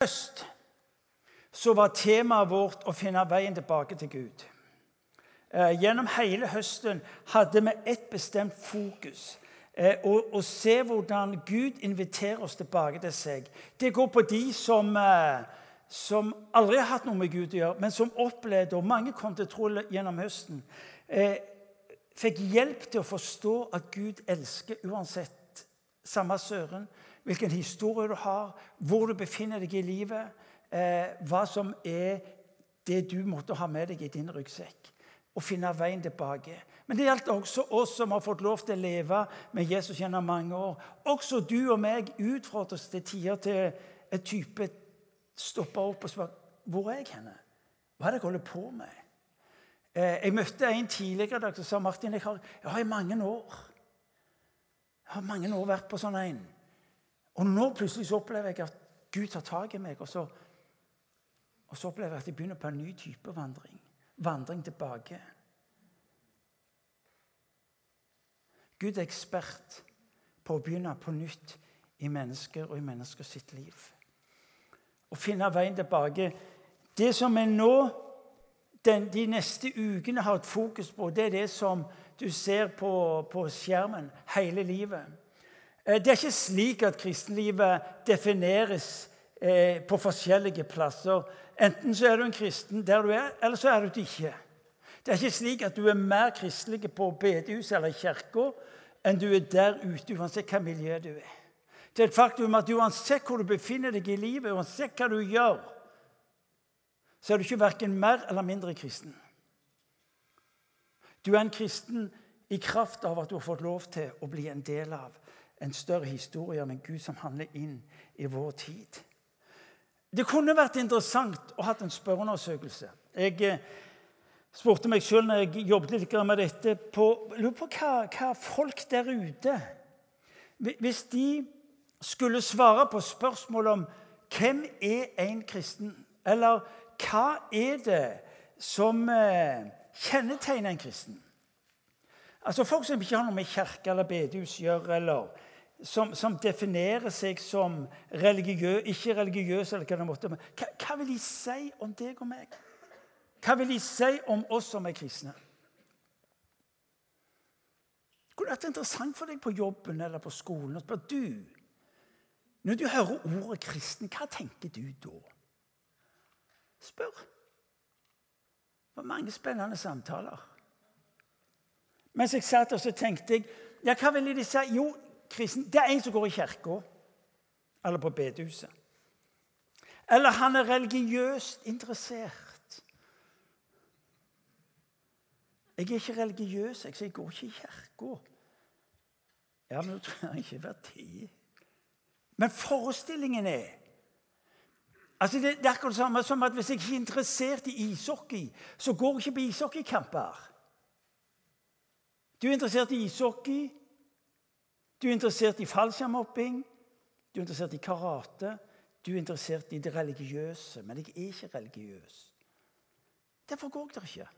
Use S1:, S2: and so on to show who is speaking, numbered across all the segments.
S1: høst så var temaet vårt å finne veien tilbake til Gud. Eh, gjennom hele høsten hadde vi ett bestemt fokus. Eh, å, se hvordan Gud inviterer oss tilbake til seg. Det går på de som, eh, som aldri har hatt noe med Gud å gjøre, men som opplevde, og mange kom til tro gjennom høsten, fikk hjelp til å forstå at Gud elsker uansett. Samme søren, hvilken historie du har, hvor du befinner deg i livet. Eh, hva som er det du måtte ha med deg i din ryggsekk. Og finne veien tilbake. Men det gjaldt også oss som har fått lov til å leve med Jesus gjennom mange år. Også du og meg utfordres til tider til et type stoppe opp og spørre hvor er jeg henne? Hva er det jeg holder på med? Eh, jeg møtte en tidligere dag som sa Martin, jeg har, jeg har i mange år jeg har mange år vært på sånn en. Og nå plutselig så opplever jeg at Gud tar tak i meg. Og så, og så opplever jeg at jeg begynner på en ny type vandring. Vandring tilbake. Gud er ekspert på å begynne på nytt i mennesker og i menneskers sitt liv. Å finne veien tilbake. Det som vi nå den, de neste ukene har et fokus på, det er det som du ser på, på skjermen hele livet. Eh, det er ikke slik at kristenlivet defineres eh, på forskjellige plasser. Enten så er du en kristen der du er, eller så er du det ikke. Det er ikke slik at du er mer kristelig på bedehuset eller kirka enn du er der ute, uansett hva miljø du er. Det er et faktum at uansett hvor du befinner deg i livet, uansett hva du gjør, så er du ikke verken mer eller mindre kristen. Du er en kristen i kraft av at du har fått lov til å bli en del av en større historie om en Gud som handler inn i vår tid. Det kunne vært interessant å ha en spørreundersøkelse. Jeg eh, spurte meg sjøl når jeg jobbet litt med dette, på, lurer på hva, hva folk der ute Hvis de skulle svare på spørsmål om hvem er en kristen, eller hva er det som eh, kjennetegner en kristen? Altså Folk som ikke har noe med kirke eller bedehus å gjøre, eller som, som, definerer seg som religiø, ikke religiøse, eller hva det måtte være. Hva, hva vil de si om deg og meg? Hva vil de si om oss som er kristne? Det kunne vært interessant for deg på jobben eller på skolen å spørre du, Når du hører ordet kristen, hva tenker du da? Spør. Det var mange spennende samtaler. Mens jeg satt og så tenkte jeg, ja, hva ville de si? Jo, kristen, det er en som går i kirka eller på bedehuset. Eller han er religiøst interessert. Jeg er ikke religiøs, så jeg går ikke i kirka. Ja, men nå tror jeg ikke vært tid. Men forestillingen er Altså det, det, er akkurat det samme som at hvis jeg ikke er interessert i ishockey, så går jeg ikke på ishockeykamper. Du er interessert i ishockey, du er interessert i fallskjermhopping, du er interessert i karate, du er interessert i det religiøse. Men jeg er ikke religiøs. Derfor går jeg der ikke.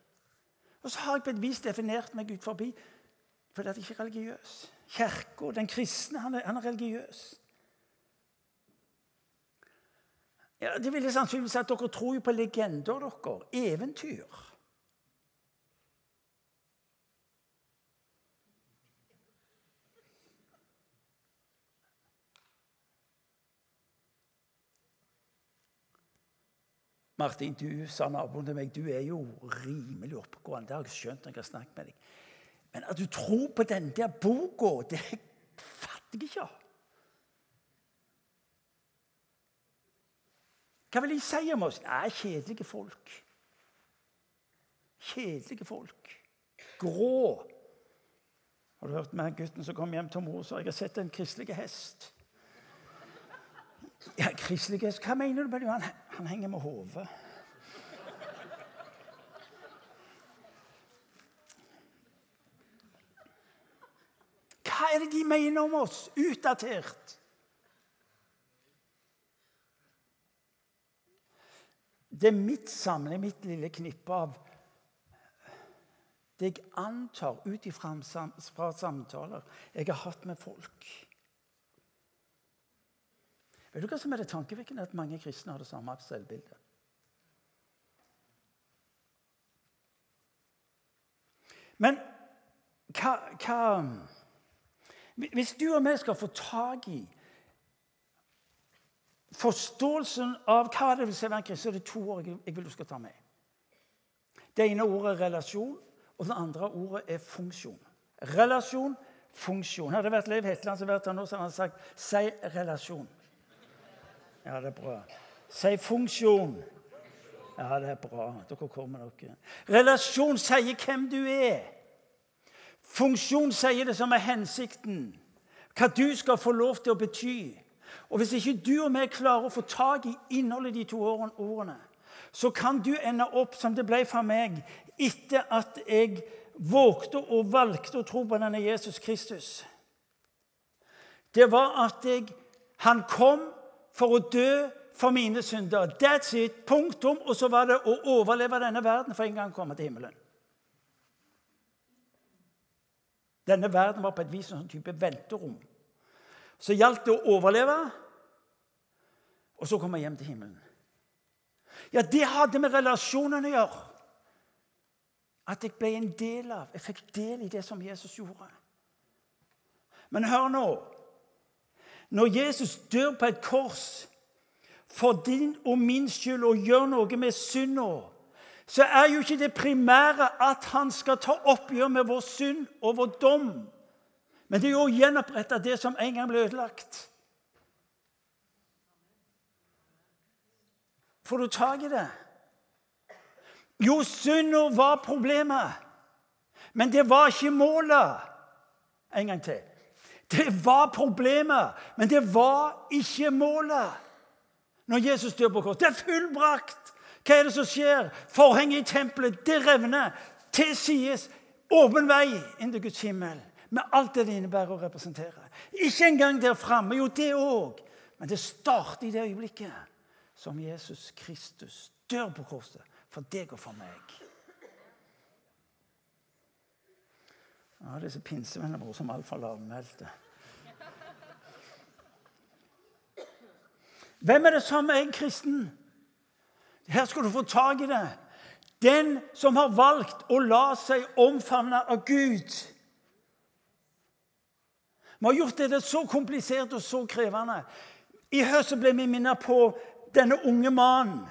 S1: Og så har jeg på et vis definert meg ut forbi fordi jeg ikke er religiøs. Kirka, den kristne, han er, han er religiøs. Ja, det vil sannsynligvis at dere tror på legender, dere. Eventyr. Martin, du sa naboen til meg, du er jo rimelig oppegående. Det har jeg skjønt når jeg har snakket med deg. Men at du tror på den der boka, det fatter jeg ikke. Hva vil de si om oss? Nei, kjedelige folk. Kjedelige folk. Grå. Har du hørt med gutten som kom hjem til mor og sa jeg har sett en kristelig hest? Ja, Kristelig hest? Hva mener du med det? Han, henger med hodet. Hva er det de mener om oss? Utdatert. Det er mitt samle, mitt lille knippe av det jeg antar ut ifra samtaler jeg har hatt med folk. Vet du hva som er det tankevekkende? At mange kristne har det samme selvbildet. Men hva, hva Hvis du og vi skal få tak i forståelsen av hva det vil si å være kristen, er det to ord jeg vil du skal ta med. Det ene ordet er relasjon, og det andre ordet er funksjon. Relasjon, funksjon. Hadde det vært Leiv Hetland som vært her nå, så hadde han sagt 'si relasjon'. Ja, det er bra. Si funksjon. Ja, det er bra. Dere kommer dere. Relasjon sier hvem du er. Funksjon sier det som er hensikten. Hva du skal få lov til å bety. Og Hvis ikke du og vi klarer å få tak i innholdet i de to ordene, så kan du ende opp som det ble for meg etter at jeg vågte og valgte å tro på denne Jesus Kristus. Det var at jeg, han kom for å dø for mine synder. That's it. Punktum. Og så var det å overleve denne verden for en gang å komme til himmelen. Denne verden var på et vis en sånn type venterom. Så gjaldt det å overleve, og så komme hjem til himmelen. Ja, det hadde med relasjonene å gjøre. At jeg ble en del av. Jeg fikk del i det som Jesus gjorde. Men hør nå. Når Jesus dør på et kors for din og min skyld og gjør noe med synda, så er jo ikke det primære at han skal ta oppgjør med vår synd og vår dom. Men det er jo å gjenopprette det som en gang ble ødelagt. Får du tak i det? Jo, synda var problemet. Men det var ikke målet. En gang til. Det var problemet, men det var ikke målet. Når Jesus dør på kors. Det er fullbrakt! Hva er det som skjer? Forhenget i tempelet det revner. Til sides. Åpen vei inn til Guds himmel. Med alt det det innebærer å representere. Ikke engang der framme. Jo, det òg. Men det starter i det øyeblikket som Jesus Kristus dør på korset for deg og for meg. Ja, disse pinsevennene våre som altfor lavmælte. Hvem er det som er en kristen? Her skal du få tak i det. Den som har valgt å la seg omfavne av Gud. Vi har gjort det så komplisert og så krevende. I høst ble vi minnet på denne unge mannen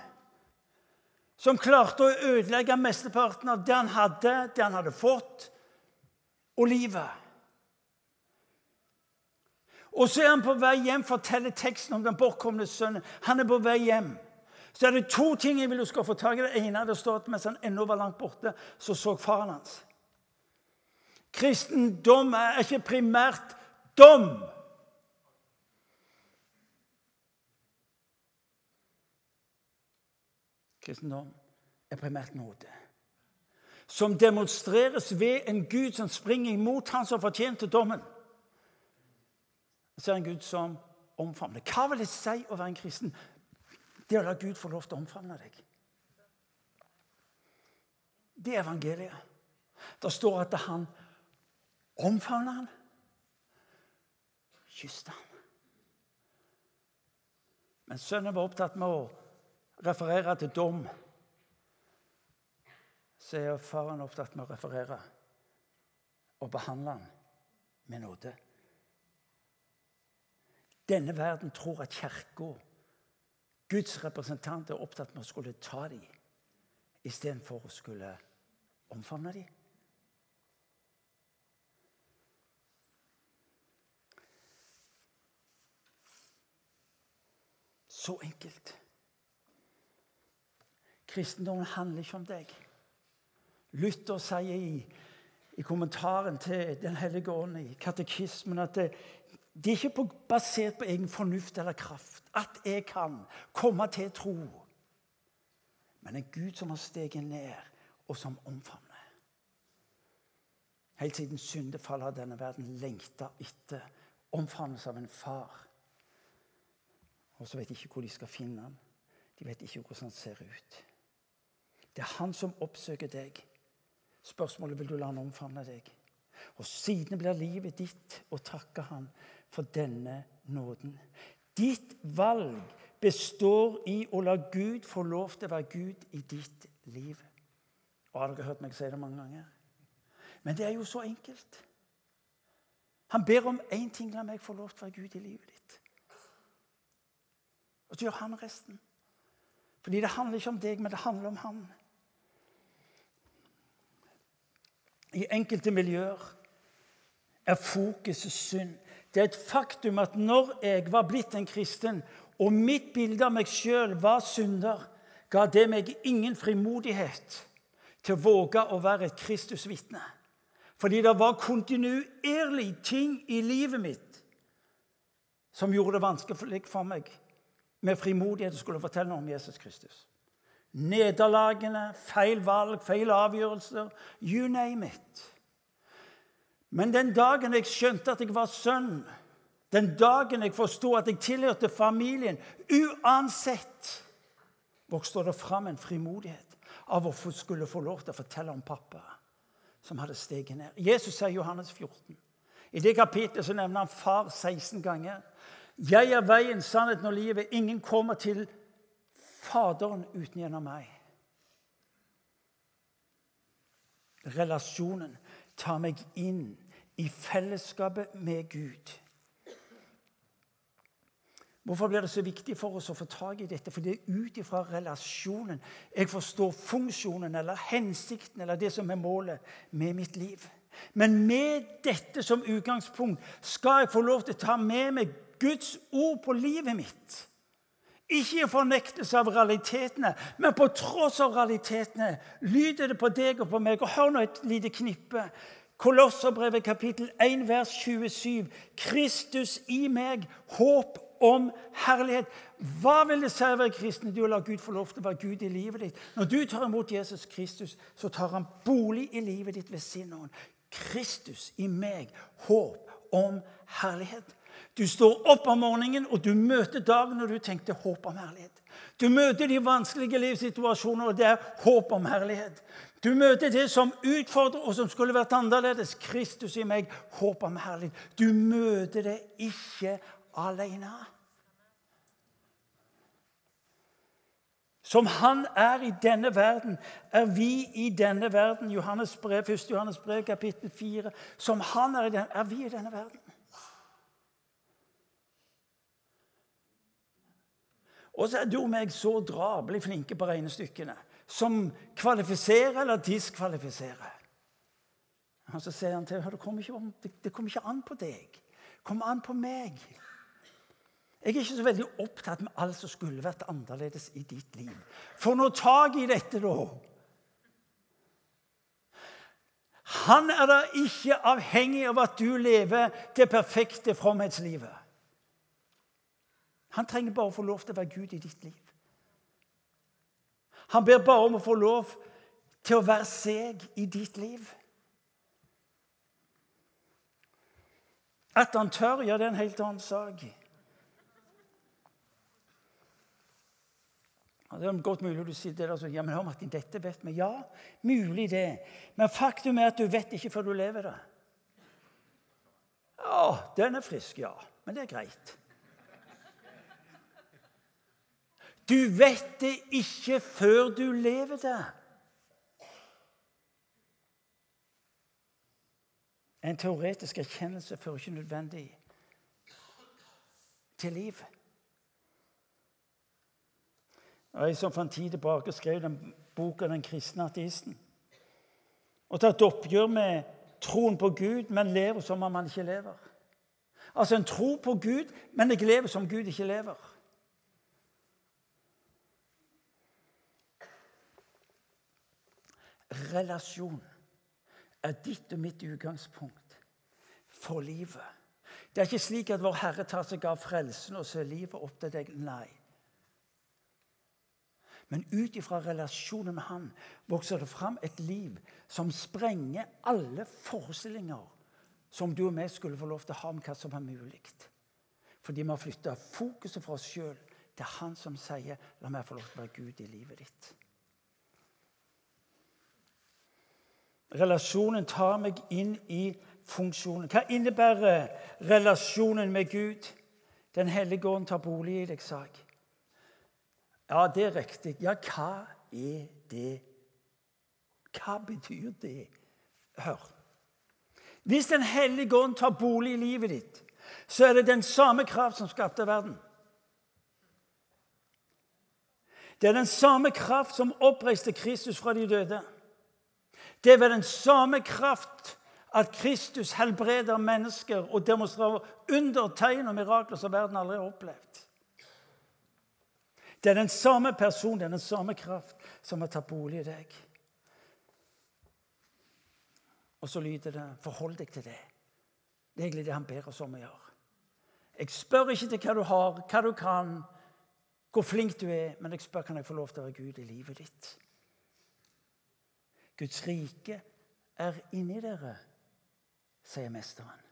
S1: som klarte å ødelegge mesteparten av det han hadde, det han hadde fått, og livet. Og så er han på vei hjem, forteller teksten om den bortkomne sønnen. Han er på vei hjem. Så er det to ting jeg vil du skal få tak i. Det ene det står at mens han ennå var langt borte, så så faren hans. Kristendom er ikke primært dom. Kristendom er primært nåde. Som demonstreres ved en Gud som springer imot han som fortjente dommen. Så er en Gud som omfavner. Hva vil det si å være en kristen? Det å la Gud få lov til å omfavne deg. Det er evangeliet. Det står at han omfavner han, kysste han. Men sønnen var opptatt med å referere til dom, så er faren opptatt med å referere og behandle han med nåde. Denne verden tror at Kirka, Guds representant, er opptatt med å skulle ta dem istedenfor å skulle omfavne dem. Så enkelt. Kristendommen handler ikke om deg. Luther sier i, i kommentaren til Den hellige ånd i katekismen at det, det er ikke på, basert på egen fornuft eller kraft at jeg kan komme til tro. Men en Gud som har steget ned, og som omfavner. Helt siden syndefallet har denne verden lengta etter omfavnelse av en far. Og så vet de ikke hvor de skal finne ham. De vet ikke hvordan han ser ut. Det er han som oppsøker deg. Spørsmålet vil du la han omfavne deg. Og siden blir livet ditt å takke han for denne nåden. Ditt valg består i å la Gud få lov til å være Gud i ditt liv. Og har dere hørt meg si det mange ganger? Men det er jo så enkelt. Han ber om én ting. La meg få lov til å være Gud i livet ditt. Og så gjør han resten. Fordi det handler ikke om deg, men det handler om han. I enkelte miljøer er fokuset synd. Det er et faktum at når jeg var blitt en kristen, og mitt bilde av meg sjøl var synder, ga det meg ingen frimodighet til å våge å være et Kristusvitne. Fordi det var kontinuerlig ting i livet mitt som gjorde det vanskelig for meg med frimodighet å skulle fortelle noe om Jesus Kristus. Nederlagene, feil valg, feil avgjørelser you name it. Men den dagen jeg skjønte at jeg var sønn, den dagen jeg forsto at jeg tilhørte familien Uansett vokste det fram en frimodighet av å skulle få lov til å fortelle om pappa som hadde steget ned. Jesus sier Johannes 14. I det kapitlet så nevner han far 16 ganger. Jeg er veien, sannheten og livet. Ingen kommer til Faderen uten gjennom meg. Relasjonen tar meg inn i fellesskapet med Gud. Hvorfor blir det så viktig for oss å få tak i dette? For det er ut ifra relasjonen jeg forstår funksjonen eller hensikten eller det som er målet med mitt liv. Men med dette som utgangspunkt skal jeg få lov til å ta med meg Guds ord på livet mitt. Ikke i fornektelse av realitetene, men på tross av realitetene lyder det på deg og på meg. Og hør nå et lite knippe. Kolosserbrevet kapittel 1 vers 27. Kristus i meg, håp om herlighet. Hva vil det si å være kristen? Du lar Gud få lov til å være Gud i livet ditt. Når du tar imot Jesus Kristus, så tar han bolig i livet ditt ved sin ånd. Kristus i meg, håp om herlighet. Du står opp om morgenen, og du møter dagen når du tenkte håp om herlighet. Du møter de vanskelige livssituasjoner, og det er håp om herlighet. Du møter det som utfordrer, og som skulle vært annerledes. Kristus i meg, håp om herlighet. Du møter det ikke alene. Som han er i denne verden, er vi i denne verden. Johannes brev, 1. Johannes brev, kapittel 4. Som han er i denne, er vi i denne verden. Og så er du og meg så drabelig flinke på regnestykkene som kvalifiserer eller diskvalifiserer. Og så sier han til det kommer ikke, om, det kommer ikke an på deg. Det kommer an på meg. Jeg er ikke så veldig opptatt med alt som skulle vært annerledes i ditt liv. Få nå tak i dette, da! Han er da ikke avhengig av at du lever det perfekte fromhetslivet. Han trenger bare å få lov til å være Gud i ditt liv. Han ber bare om å få lov til å være seg i ditt liv. At han tør, ja, det er en helt annen sak. Det er godt mulig du det der ja, men Martin, dette vet vi. Ja, mulig det. Men faktum er at du vet ikke før du lever det. Å, den er frisk, ja. Men det er greit. Du vet det ikke før du lever det. En teoretisk erkjennelse fører ikke nødvendig til liv. Jeg som for en tid tilbake skrev den boka 'Den kristne ateisten'. Og tatt oppgjør med troen på Gud, men lever som om han ikke lever. Altså en tro på Gud, men jeg lever som Gud ikke lever. Relasjon er ditt og mitt utgangspunkt for livet. Det er ikke slik at Vår Herre tar seg av frelsen og ser livet opp til deg. Nei. Men ut ifra relasjonen med han vokser det fram et liv som sprenger alle forestillinger som du og vi skulle få lov til å ha om hva som er mulig. Fordi vi har flytta fokuset fra oss sjøl til han som sier 'La meg få lov til å være Gud i livet ditt'. Relasjonen tar meg inn i funksjonen. Hva innebærer relasjonen med Gud? Den hellige ånd tar bolig i deg, sa jeg. Ja, det er riktig. Ja, hva er det? Hva betyr det? Hør. Hvis Den hellige ånd tar bolig i livet ditt, så er det den samme kraft som skapte verden. Det er den samme kraft som oppreiste Kristus fra de døde. Det er ved den samme kraft at Kristus helbreder mennesker og demonstrerer undertegn og mirakler som verden aldri har opplevd. Det er den samme person, det er den samme kraft, som har tatt bolig i deg. Og så lyder det 'forhold deg til det'. Det er egentlig det han ber oss om å gjøre. Jeg spør ikke til hva du har, hva du kan, hvor flink du er, men jeg spør kan jeg få lov til å være Gud i livet ditt. Guds rike er inni dere, sier Mesteren.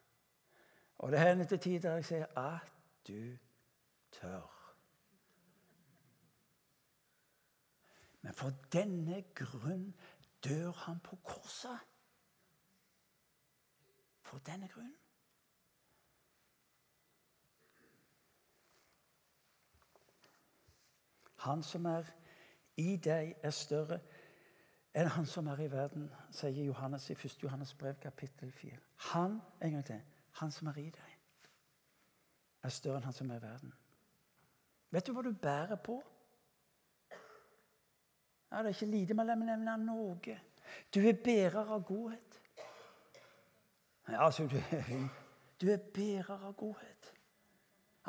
S1: Og det hender til tider jeg sier at du tør. Men for denne grunn dør han på korset. For denne grunn. Han som er i deg, er større enn han som er i verden, sier Johannes i 1. Johannes brev, kapittel 4. Han en gang til, han som er i deg, er større enn han som er i verden. Vet du hva du bærer på? Ja, det er ikke lite med å nevne noe. Du er bærer av godhet. Ja, altså, du, du er bærer av godhet.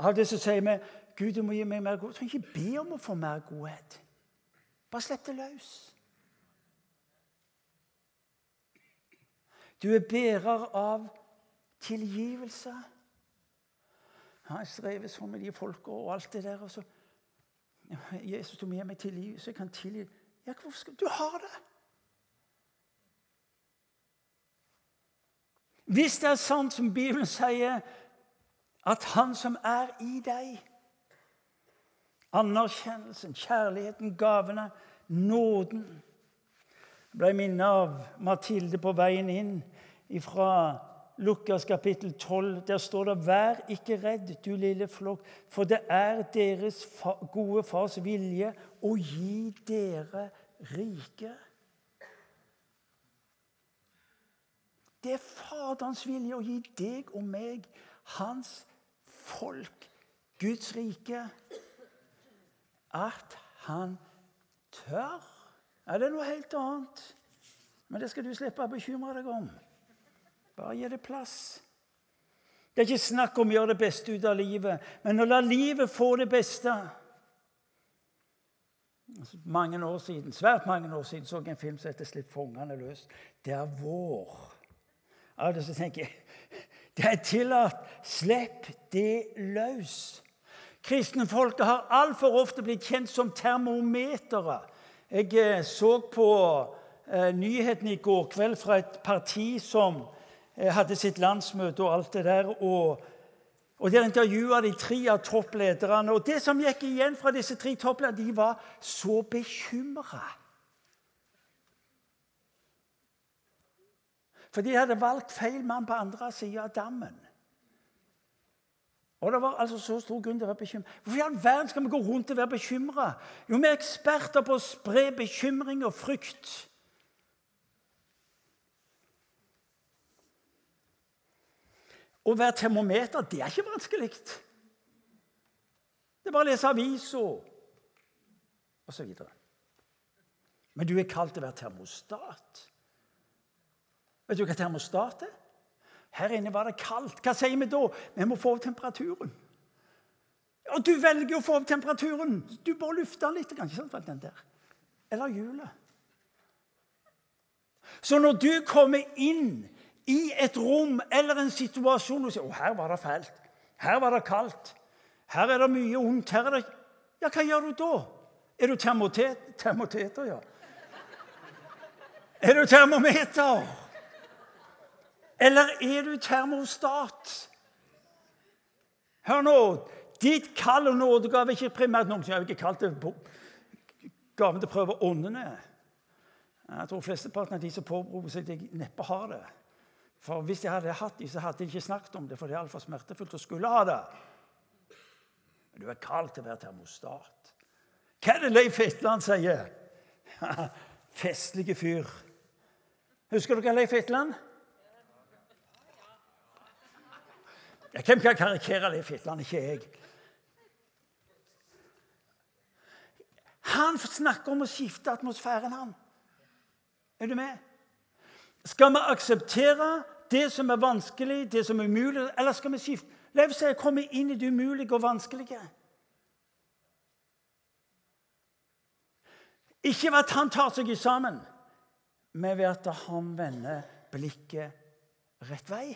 S1: Av det som sier vi Gud, du må gi meg mer godhet. Du trenger ikke be om å få mer godhet. Bare slipp det løs. Du er bærer av tilgivelse. Ja, jeg strever sånn med de folka og alt det der. Og så, Jesus, du må gi meg tilgivelse. Jeg kan tilgi. Ja, hvorfor skal du ha det? Hvis det er sant som Bibelen sier, at Han som er i deg Anerkjennelsen, kjærligheten, gavene, nåden ble minnet av Mathilde på veien inn fra Lukas kapittel 12. Der står det 'Vær ikke redd, du lille flokk, for det er deres gode fars vilje å gi dere rike. Det er Faderens vilje å gi deg og meg, hans folk, Guds rike. At han tør. Ja, det er noe helt annet. Men det skal du slippe å bekymre deg om. Bare gi det plass. Det er ikke snakk om å gjøre det beste ut av livet, men å la livet få det beste. Mange år siden, Svært mange år siden så jeg en film som heter 'Slipp fangene løs'. Det er vår. Av det så tenker jeg det er tillatt. Slipp det løs. Kristenfolket har altfor ofte blitt kjent som termometere. Jeg eh, så på eh, nyhetene i går kveld fra et parti som eh, hadde sitt landsmøte og alt det der. og og Der intervjua de tre av topplederne. og Det som gikk igjen fra disse tre topplederne, de var så bekymra. For de hadde valgt feil mann på andre sida av dammen. Og det var altså så stor grunn til å være bekymra. Hvorfor i all verden skal vi gå rundt og være bekymra? Jo, vi er eksperter på å spre bekymring og frykt. Å være termometer, det er ikke vanskelig. Det er bare å lese avisa osv. Men du er kalt til å være termostat. Vet du hva termostat er? Her inne var det kaldt. Hva sier vi da? Vi må få opp temperaturen. Og du velger å få opp temperaturen. Du bare lufter litt. Ikke sant, den der. Eller hjulet. Så når du kommer inn i et rom eller en situasjon og sier å, her var det fælt, her var det kaldt, her er det mye ondt her er det... Ja, hva gjør du da? Er du termotet... termoteter? Ja. Er du termometer? Eller er du termostat? Hør nå. Ditt kall og nådegave er ikke primært noen som har ikke kalt det gaven til å prøve åndene. Jeg tror flesteparten av de som påberoper seg det, neppe har det. For hvis de hadde hatt det, så hadde de ikke snakket om det, for det er altfor smertefullt å skulle ha det. Men Du er kalt til å være termostat. Hva er det Leif Etland sier? Festlige fyr. Husker dere Leif Etland? Hvem kan karikere det Etland? Ikke jeg. Han snakker om å skifte atmosfæren, han. Er du med? Skal vi akseptere det som er vanskelig, det som er umulig, eller skal vi skifte? Lev seg komme inn i det umulige og vanskelige. Ikke ved at han tar seg sammen, men ved at han vender blikket rett vei.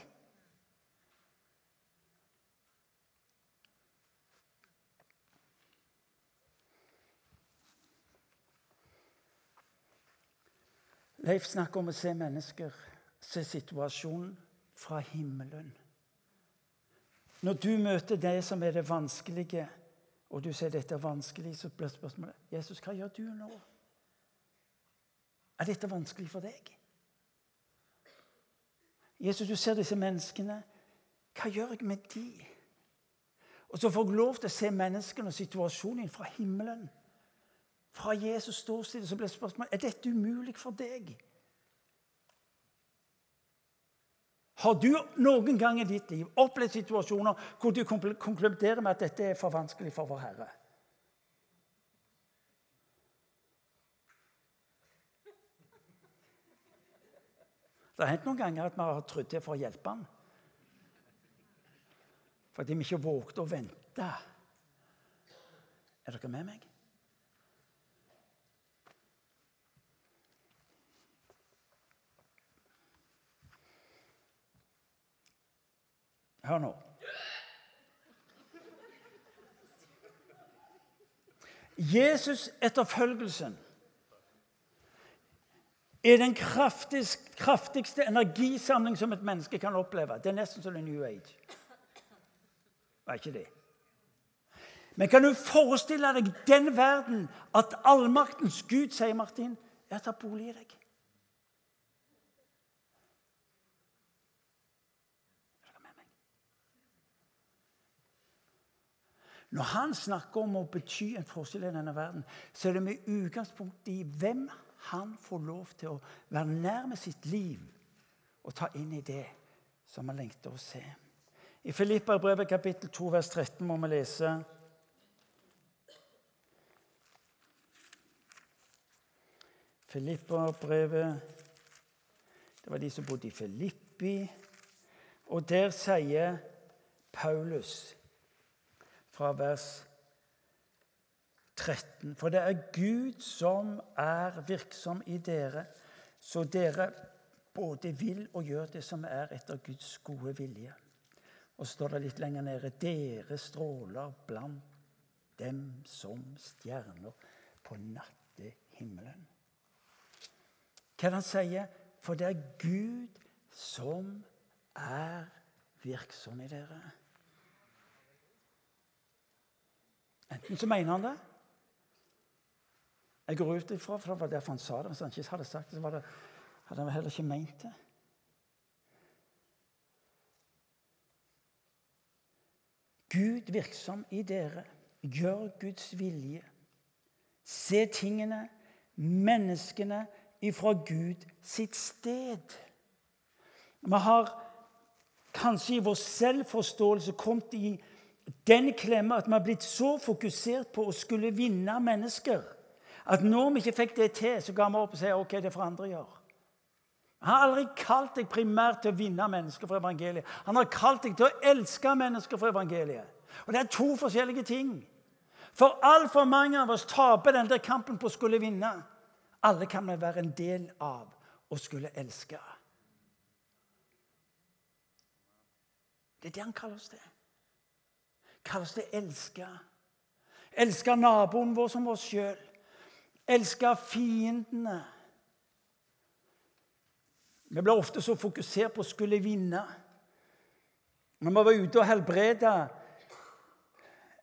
S1: Leif snakker om å se mennesker, se situasjonen fra himmelen. Når du møter det som er det vanskelige, og du sier dette er vanskelig, så blir spørsmålet Jesus, hva gjør du nå? Er dette vanskelig for deg? Jesus, du ser disse menneskene. Hva gjør jeg med de? Og så får jeg lov til å se menneskene og situasjonen fra himmelen. Fra Jesus ståsted så ble spørsmålet er dette umulig for deg. Har du noen gang i ditt liv opplevd situasjoner hvor du konkluderer med at dette er for vanskelig for vår Herre? Det har hendt noen ganger at vi har trodd det for å hjelpe ham. Fordi vi ikke vågte å vente. Er dere med meg? Hør nå. Jesus-etterfølgelsen er den kraftigste energisamling som et menneske kan oppleve. Det er nesten som en New Age. Var ikke det? Men kan du forestille deg den verden at allmaktens Gud, sier Martin, er tatt bolig i deg? Når han snakker om å bety en forskjell i denne verden, så er det med utgangspunkt i hvem han får lov til å være nær med sitt liv og ta inn i det som han lengter å se. I Filipperbrevet kapittel 2 vers 13 må vi lese Filipperbrevet Det var de som bodde i Filippi. Og der sier Paulus fra vers 13. For det er Gud som er virksom i dere, så dere både vil og gjør det som er etter Guds gode vilje. Og står det litt lenger nede Dere stråler blant dem som stjerner på nattehimmelen. Hva er det han sier? For det er Gud som er virksom i dere. Enten så mener han det Jeg går ut ifra, for det var derfor han sa det. Hvis han ikke hadde sagt det, så det, hadde han heller ikke ment det. Gud virksom i dere. Gjør Guds vilje. Se tingene, menneskene, ifra Gud sitt sted. Vi har kanskje i vår selvforståelse kommet i den klemmer at vi har blitt så fokusert på å skulle vinne mennesker at når vi ikke fikk det til, så ga vi opp og sier ok, det får andre gjøre. Han har aldri kalt deg primært til å vinne mennesker for evangeliet. Han har kalt deg til å elske mennesker for evangeliet. Og Det er to forskjellige ting. For altfor mange av oss taper den der kampen på å skulle vinne. Alle kan vi være en del av å skulle elske. Det er det han kaller oss til kalles det elske. Elske naboen vår som oss sjøl. Elske fiendene. Vi blir ofte så fokusert på å skulle vinne. Når vi var ute og helbreda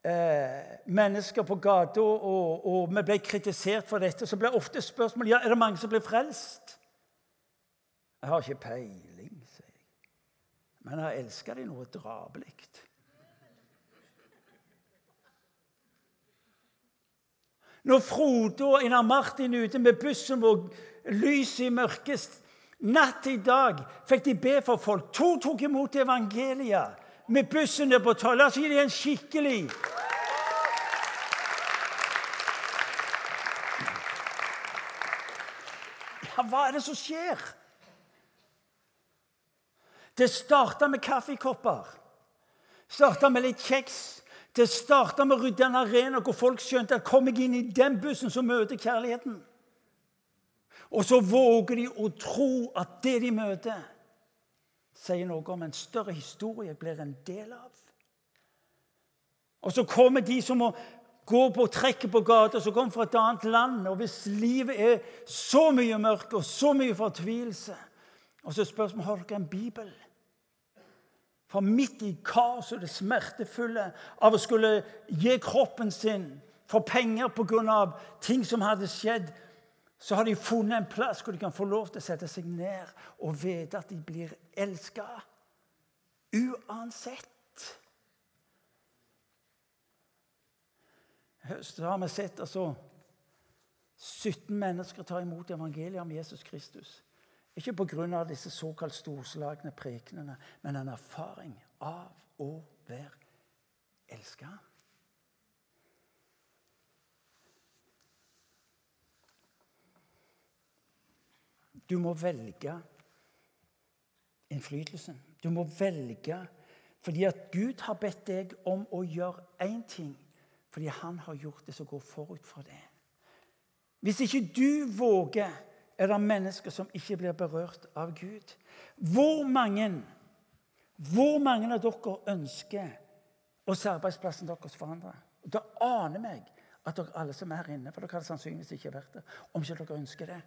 S1: eh, mennesker på gata, og, og, vi ble kritisert for dette, så ble ofte spørsmålet ja, er det mange som blir frelst. Jeg har ikke peiling, sier jeg. Men jeg elsker dem noe drabelig. Når Frode og Einar Martin er ute med bussen og lyset i mørket Natt i dag fikk de be for folk. To tok imot evangeliet med bussen ned på tolv. La oss gi dem en skikkelig Ja, hva er det som skjer? Det starta med kaffekopper. Starta med litt kjeks. Det starta med å rydde en arena hvor folk skjønte at kom jeg inn i den bussen, så møter kjærligheten. Og så våger de å tro at det de møter, sier noe om en større historie blir en del av. Og så kommer de som må gå på trekket på gata, som kommer fra et annet land. Og hvis livet er så mye mørke og så mye fortvilelse Og så spørs om har dere en bibel. For midt i kaoset og det smertefulle av å skulle gi kroppen sin for penger pga. ting som hadde skjedd, så har de funnet en plass hvor de kan få lov til å sette seg ned og vite at de blir elska. Uansett. Så har vi sett altså 17 mennesker ta imot evangeliet om Jesus Kristus. Ikke pga. disse såkalt storslagne prekenene, men en erfaring av å være elska. Du må velge innflytelsen. Du må velge fordi at Gud har bedt deg om å gjøre én ting. Fordi han har gjort det som går forut for det. Hvis ikke du våger, er det mennesker som ikke blir berørt av Gud. Hvor mange, hvor mange av dere ønsker å se arbeidsplassen deres forandre? Da aner meg at dere alle som er her inne, for dere hadde sannsynligvis ikke vært der, om ikke dere ønsker det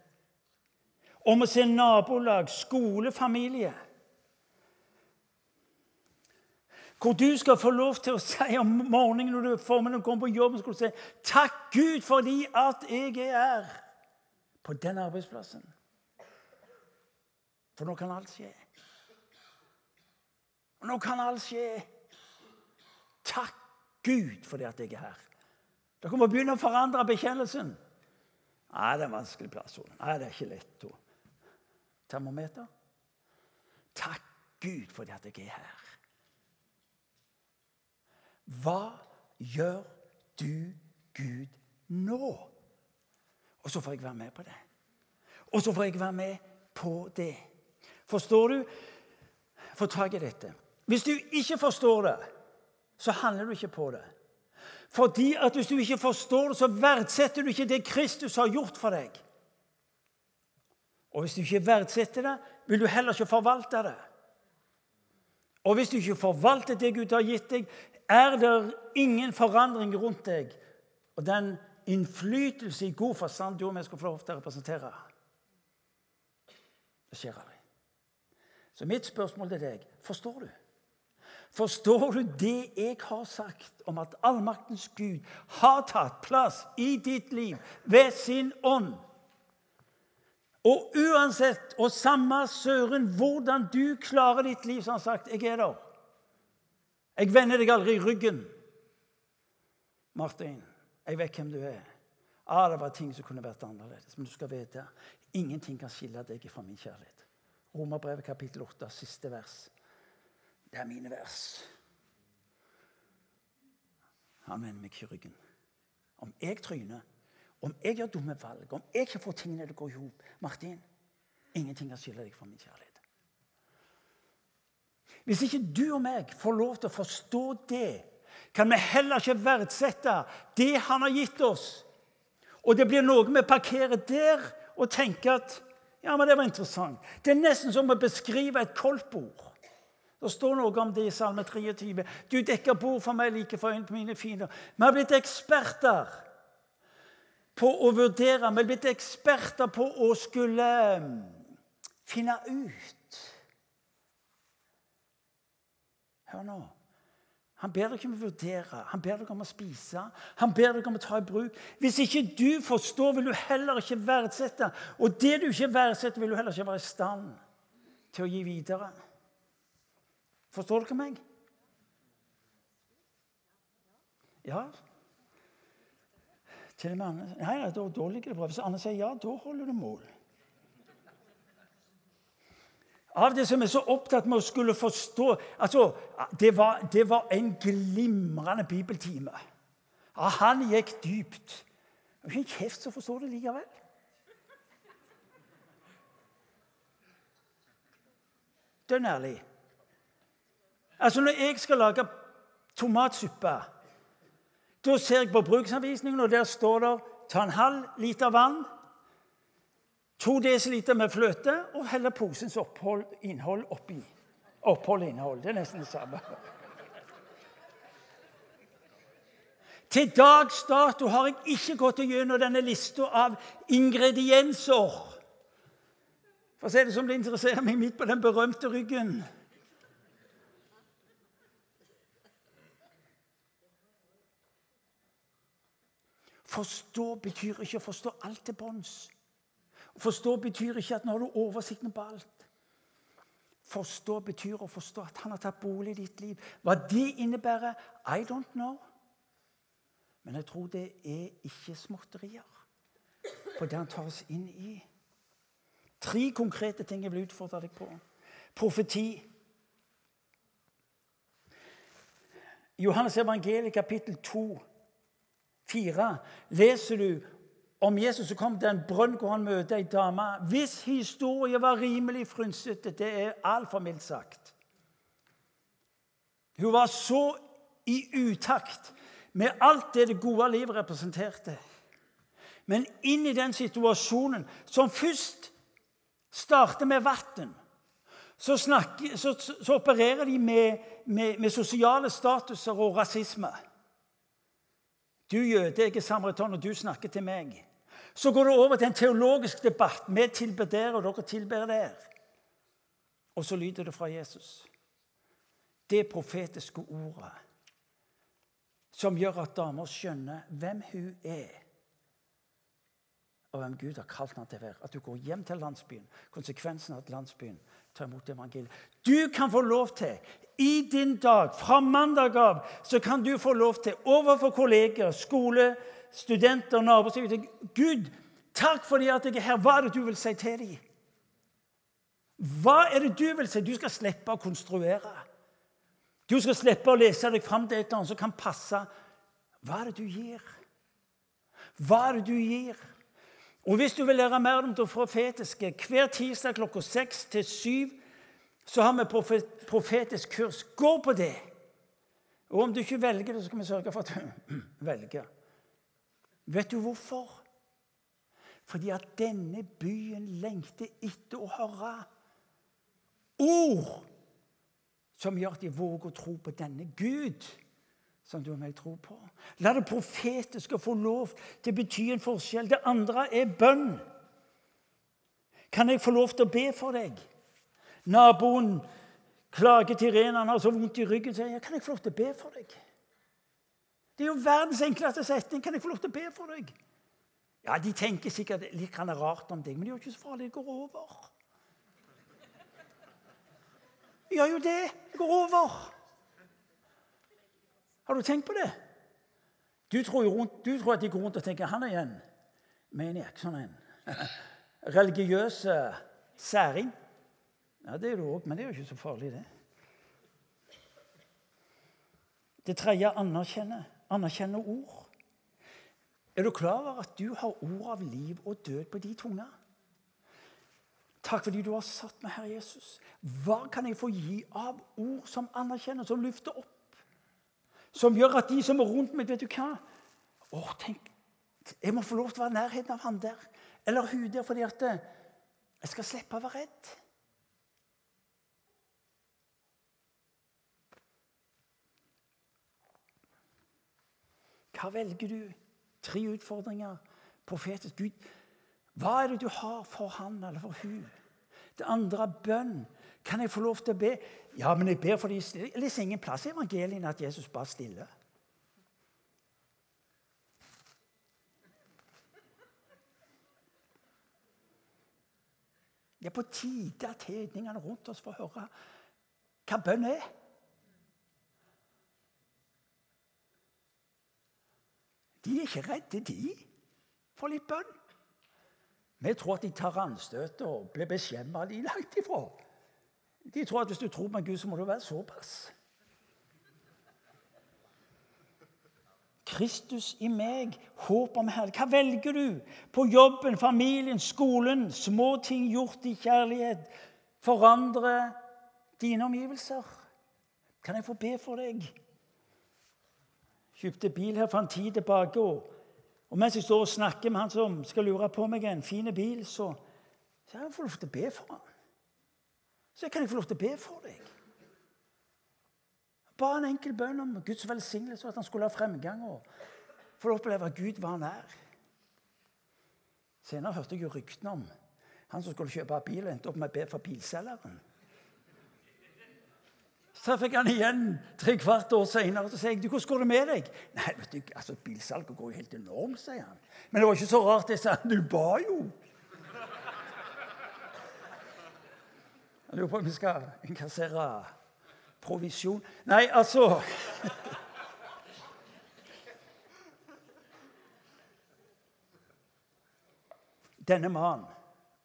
S1: om å se nabolag, skole, familie. Hvor du skal få lov til å si om morgenen når du formiddag kommer på jobb, skal du si, 'Takk Gud fordi at jeg er på den arbeidsplassen.' For nå kan alt skje. Nå kan alt skje. Takk Gud fordi at jeg er her. Dere må begynne å forandre bekjennelsen. Nei, det er en vanskelig plass. Nei, det er ikke lett termometer. Takk Gud for at jeg er her. Hva gjør du, Gud, nå? Og så får jeg være med på det. Og så får jeg være med på det. Forstår du? Få tak i dette. Hvis du ikke forstår det, så handler du ikke på det. Fordi at Hvis du ikke forstår det, så verdsetter du ikke det Kristus har gjort for deg. Og hvis du ikke verdsetter det, vil du heller ikke forvalte det. Og hvis du ikke forvalter det Gud har gitt deg, er det ingen forandring rundt deg. Og den innflytelse i god forstand og jeg skal få lov til å representere. Det skjer aldri. Så mitt spørsmål til deg forstår du? Forstår du det jeg har sagt om at allmaktens Gud har tatt plass i ditt liv ved sin ånd? Og uansett og samme søren hvordan du klarer ditt liv, som han sagt 'Jeg er der'. Jeg vender deg aldri i ryggen. Martin, jeg vet hvem du er. Ah, det var ting som kunne vært annerledes. Men du skal vite ingenting kan skille deg fra min kjærlighet. Romerbrevet kapittel 8, siste vers. Det er mine vers. Han vender meg ikke ryggen. Om jeg tryner om jeg gjør dumme valg, om jeg ikke får tingene til å gå i hop Martin, ingenting kan skille deg fra min kjærlighet. Hvis ikke du og meg får lov til å forstå det, kan vi heller ikke verdsette det han har gitt oss. Og det blir noe vi parkerer der og tenker at ja, men det var interessant. Det er nesten som å beskrive et koldtbord. Det står noe om det i Salme 23. Du dekker bord for meg like for øynene på mine fiender. Vi har blitt eksperter på å vurdere. Vi har blitt eksperter på å skulle um, finne ut. Hør nå. Han ber ikke om å vurdere, han ber deg om å spise. Han ber deg om å ta i bruk. Hvis ikke du forstår, vil du heller ikke verdsette. Og det du ikke verdsetter, vil du heller ikke være i stand til å gi videre. Forstår dere meg? Ja, Til og med Anne nei da, da ligger det bra. Hvis Anne sier ja, da holder du mål. Av det som er så opptatt med å skulle forstå altså, Det var, det var en glimrende bibeltime. Ja, han gikk dypt. Det er ikke en kjeft som forstår det likevel. Dønn ærlig. Altså, når jeg skal lage tomatsuppe, da ser jeg på bruksanvisningen, og der står det ta en halv liter vann, to dl med fløte og heller posens opphold, innhold oppi. Opphold innhold. Det er nesten det samme. Til dags dato har jeg ikke gått gjennom denne lista av ingredienser. For å si det som det interesserer meg midt på den berømte ryggen. Forstå betyr ikke å forstå alt til bunns. Forstå betyr ikke at nå har du oversikten på alt. Forstå betyr å forstå at han har tatt bolig i ditt liv. Hva det innebærer, I don't know. Men jeg tror det er ikke småtterier. For det han tar oss inn i. Tre konkrete ting jeg vil utfordre deg på. Profeti. Johannes evangeliet kapittel 2 4 leser du om Jesus som kom til en brønn hvor han møter ei dame. Hvis historien var rimelig frynsete, det er altfor mildt sagt. Hun var så i utakt med alt det det gode livet representerte. Men inn i den situasjonen, som først starter med vann, så, så, så, opererer de med, med, med sosiale statuser og rasisme. Du jøde, jeg er samaritan, og du snakker til meg. Så går det over til en teologisk debatt. Vi tilber der, og dere tilber der. Og så lyder det fra Jesus. Det profetiske ordet som gjør at damer skjønner hvem hun er, og hvem Gud har kalt henne til å være. At du går hjem til landsbyen. Konsekvensen av at landsbyen tar imot evangeliet. Du kan få lov til i din dag, fra mandag av, så kan du få lov til overfor kolleger, skole, studenter, naboer Gud, takk fordi at jeg er her. Hva er det du vil si til dem? Hva er det du vil si? Du skal slippe å konstruere. Du skal slippe å lese deg fram til et eller annet som kan passe. Hva er det du gir? Hva er det du gir? Og Hvis du vil lære mer om det profetiske hver tirsdag klokka seks til syv så har vi profetisk kurs. Gå på det! Og om du ikke velger det, så skal vi sørge for at du velger. Vet du hvorfor? Fordi at denne byen lengter etter å høre ord som gjør at de våger å tro på denne Gud som du og meg tror på. La det profetiske få lov til å bety en forskjell. Det andre er bønn. Kan jeg få lov til å be for deg? Naboen klager til Irene, han har så vondt i ryggen. sier jeg, 'Kan jeg få lov til å be for deg?' Det er jo verdens enkleste setning. 'Kan jeg få lov til å be for deg?' Ja, De tenker sikkert litt rart om deg, men det er jo ikke så farlig. Det går over. Det gjør jo det. Det går over. Har du tenkt på det? Du tror, rundt, du tror at de går rundt og tenker 'Han er igjen'. ikke Sånn en. Religiøs særing. Ja, det er du òg, men det er jo ikke så farlig, det. Det tredje anerkjenne. Anerkjenne ord. Er du klar over at du har ord av liv og død på de tunga? Takk fordi du har satt meg her, Jesus. Hva kan jeg få gi av ord som anerkjenner, som løfter opp? Som gjør at de som er rundt meg, vet du hva? Å, tenk, Jeg må få lov til å være i nærheten av han der eller hun der fordi at eh, jeg skal slippe å være redd. Hva velger du? Tre utfordringer. Profetisk Gud. Hva er det du har for han eller for hun? Det andre bønn. Kan jeg få lov til å be? Ja, men jeg ber for de stille. Jeg leser ingen plass i evangeliene at Jesus ba stille. Det er på tide at hedningene rundt oss får høre hva bønn er. De er ikke redde, de. for litt bønn. Vi tror at de tar anstøt og blir beskjemma. De er langt ifra. De tror at hvis du tror på Gud, så må du være såpass. Kristus i meg, håp om Herre. Hva velger du? På jobben, familien, skolen, små ting gjort i kjærlighet. Forandre dine omgivelser. Kan jeg få be for deg? Kjøpte bil her for en tid tilbake. Og, og mens jeg står og snakker med han som skal lure på meg en fin bil, så, så jeg får lov til å be for han. Så kan jeg få lov til å be for deg. Bare en enkel bønn om Guds velsignelse, og at han skulle ha fremgang. og få oppleve at Gud var nær. Senere hørte jeg jo ryktene om han som skulle kjøpe bil, og endte opp med å be for bilselgeren. Så fikk han igjen tre kvart år senere. Så sier jeg, du, 'Hvordan går det med deg?' 'Nei, vet du, altså, Bilsalget går jo helt enormt', sier han. Men det var ikke så rart. Jeg sa, 'Du ba jo'. Jeg lurer på om vi skal innkassere provisjon Nei, altså Denne mannen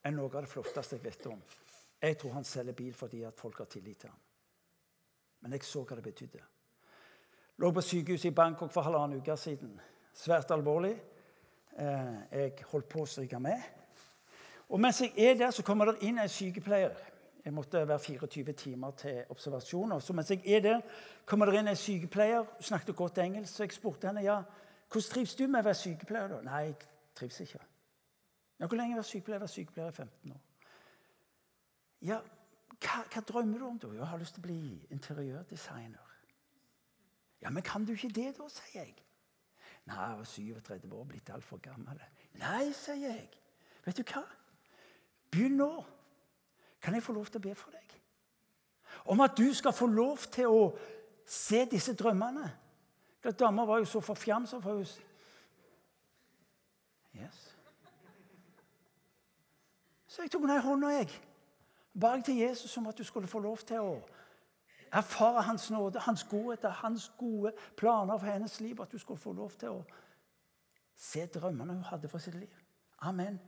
S1: er noe av det flotteste jeg vet om. Jeg tror han selger bil fordi at folk har tillit til ham. Men jeg så hva det betydde. Lå på sykehuset i Bangkok for halvannen uke siden. Svært alvorlig. Eh, jeg holdt på å stryke med. Og mens jeg er der, så kommer det inn en sykepleier. Jeg måtte være 24 timer til observasjon. Og Så mens jeg er der, kommer det inn en sykepleier. Hun snakket godt engelsk, så jeg spurte henne ja, hvordan trives du med å være sykepleier. da? Nei, jeg trives ikke. Ja, hvor lenge har du vært sykepleier? Jeg vært sykepleier i 15 år. Ja, hva, hva, drømmer du om da? Jeg har lyst til å bli interiørdesigner. Ja, men kan du ikke det, da? sier jeg. Nei, jeg var 37 år, blitt altfor gammel. Nei, sier jeg. Vet du hva? Begynn nå. Kan jeg få lov til å be for deg? Om at du skal få lov til å se disse drømmene. Dama var jo så forfjamsa. For hun yes. Så jeg tok henne i hånda. jeg. Ba til Jesus om at du skulle få lov til å erfare Hans nåde, Hans godhet, Hans gode planer for hennes liv. At du skulle få lov til å se drømmene hun hadde for sitt liv. Amen.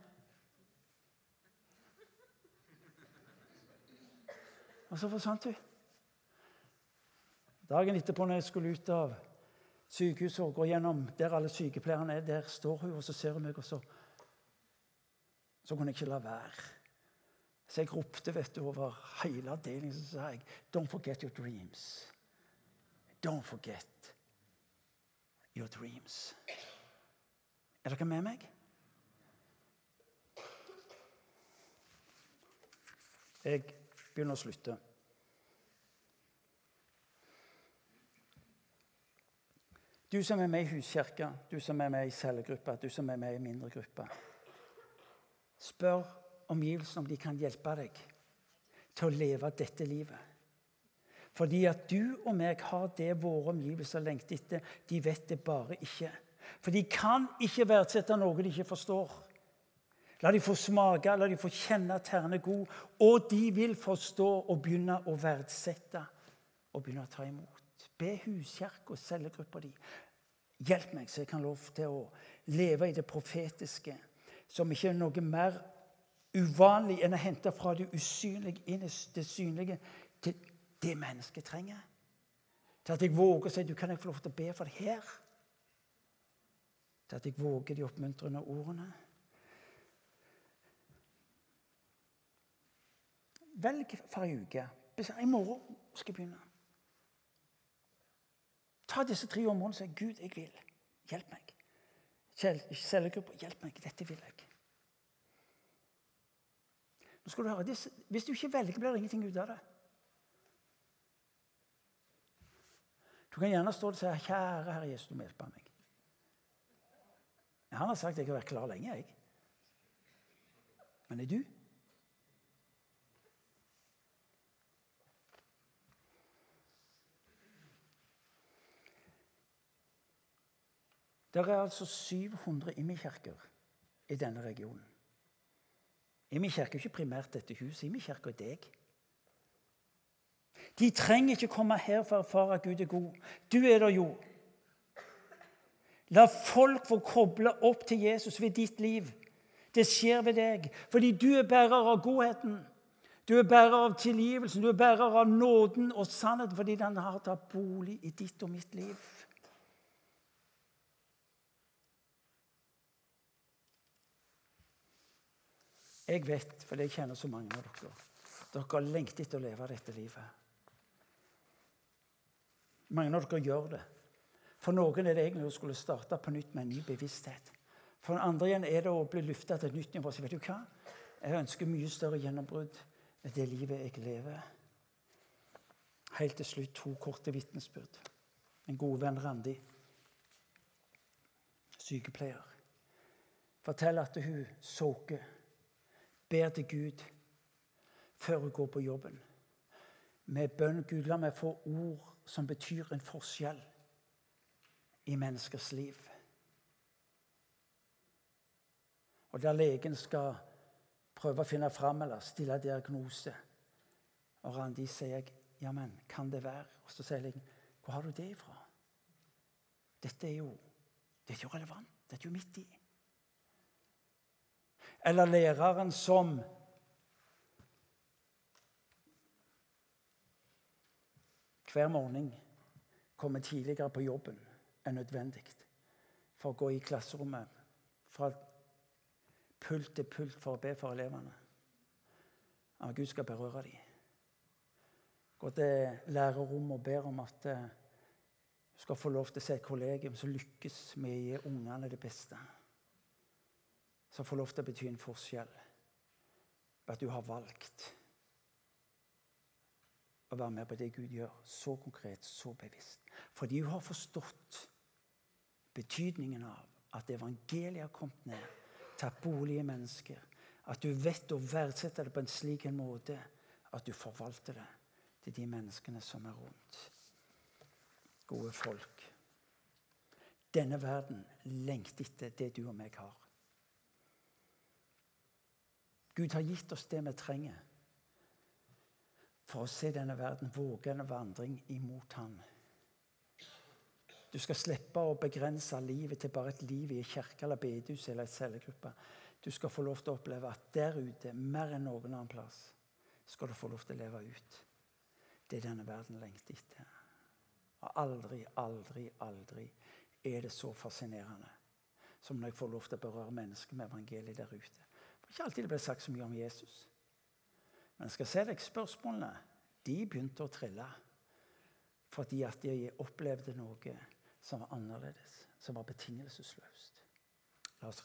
S1: Og så forsvant hun. Dagen etterpå når jeg skulle ut av sykehuset og gå gjennom der alle sykepleierne er, der står hun, og så ser hun meg, og så, så kunne jeg ikke la være. Så jeg ropte vet du, over hele avdelingen så sa jeg, 'Don't forget your dreams'. Don't forget your dreams. Er dere med meg? Jeg begynner å slutte. Du som er med i huskirka, du som er med i cellegruppa, du som er med i mindre grupper. Spør omgivelsene om de kan hjelpe deg til å leve dette livet. Fordi at du og meg har det våre omgivelser lengter etter. De vet det bare ikke. For de kan ikke verdsette noe de ikke forstår. La de få smake, la de få kjenne at Herren er god. Og de vil forstå og begynne å verdsette og begynne å ta imot. Be huskirka, cellegruppa di. Hjelp meg, så jeg kan lov til å leve i det profetiske, som ikke er noe mer uvanlig enn å hente fra det usynlige inn i det synlige til det mennesket trenger. Til at jeg våger å si du kan jeg få lov til å be for det her. Til at jeg våger de oppmuntrende ordene. Velg for ei uke. I morgen skal jeg begynne. Ta disse tre områdene og si Gud, jeg vil. Hjelp meg. Cellegrupper, hjelp meg. Dette vil jeg. Nå skal du høre, Hvis du ikke velger, blir det ingenting ut av det. Du kan gjerne stå og si 'Kjære Herre Jesus, du må hjelpe meg'. Han har sagt at jeg har vært klar lenge. jeg. Men er du? Det er altså 700 Imi-kirker i denne regionen. Imi-kirke er ikke primært dette huset. Imi-kirke er deg. De trenger ikke komme her for å erfare at Gud er god. Du er der jo. La folk få koble opp til Jesus ved ditt liv. Det skjer ved deg fordi du er bærer av godheten. Du er bærer av tilgivelsen, du er bærer av nåden og sannheten fordi den har tatt bolig i ditt og mitt liv. Jeg vet, for jeg kjenner så mange av dere, dere har lengtet etter å leve dette livet. Mange av dere gjør det. For noen er det egentlig å skulle starte på nytt med en ny bevissthet. For den andre igjen er det å bli løfta til et nytt nivå. Så vet du hva? Jeg ønsker mye større gjennombrudd med det livet jeg lever. Helt til slutt to korte vitnesbyrd. En god venn Randi, sykepleier, forteller at hun soker, ber til Gud før hun går på jobben. Med bønn Gud, la meg få ord som betyr en forskjell i menneskers liv. Og der legen skal prøve å finne fram eller stille diagnose. Og Randi sier ja, men kan det være? Og så sier legen hvor har du det ifra? Dette er jo, det er jo relevant. Dette er jo midt i. Eller læreren som hver morgen kommer tidligere på jobben enn nødvendig for å gå i klasserommet fra pult til pult for å be for elevene. At Gud skal berøre dem. Gå til lærerrommet og ber om at du eh, skal få lov til å se et kollegium som lykkes med å gi ungene det beste. Som får lov til å bety en forskjell at du har valgt å være med på det Gud gjør, så konkret, så bevisst. Fordi hun har forstått betydningen av at evangeliet har kommet ned, tatt bolig i mennesker. At du vet å verdsette det på en slik en måte at du forvalter det til de menneskene som er rundt. Gode folk. Denne verden lengter etter det du og meg har. Gud har gitt oss det vi trenger for å se denne verden våge en vandring imot Han. Du skal slippe å begrense livet til bare et liv i en kirke eller bedehus eller et cellegruppe. Du skal få lov til å oppleve at der ute, mer enn noen annen plass, skal du få lov til å leve ut det denne verden lengter etter. Og aldri, aldri, aldri er det så fascinerende som når jeg får lov til å berøre mennesker med evangeliet der ute. Ikke alltid det ble sagt så mye om Jesus. Men jeg skal se deg spørsmålene de begynte å trille fordi at de opplevde noe som var annerledes, som var betingelsesløst. La oss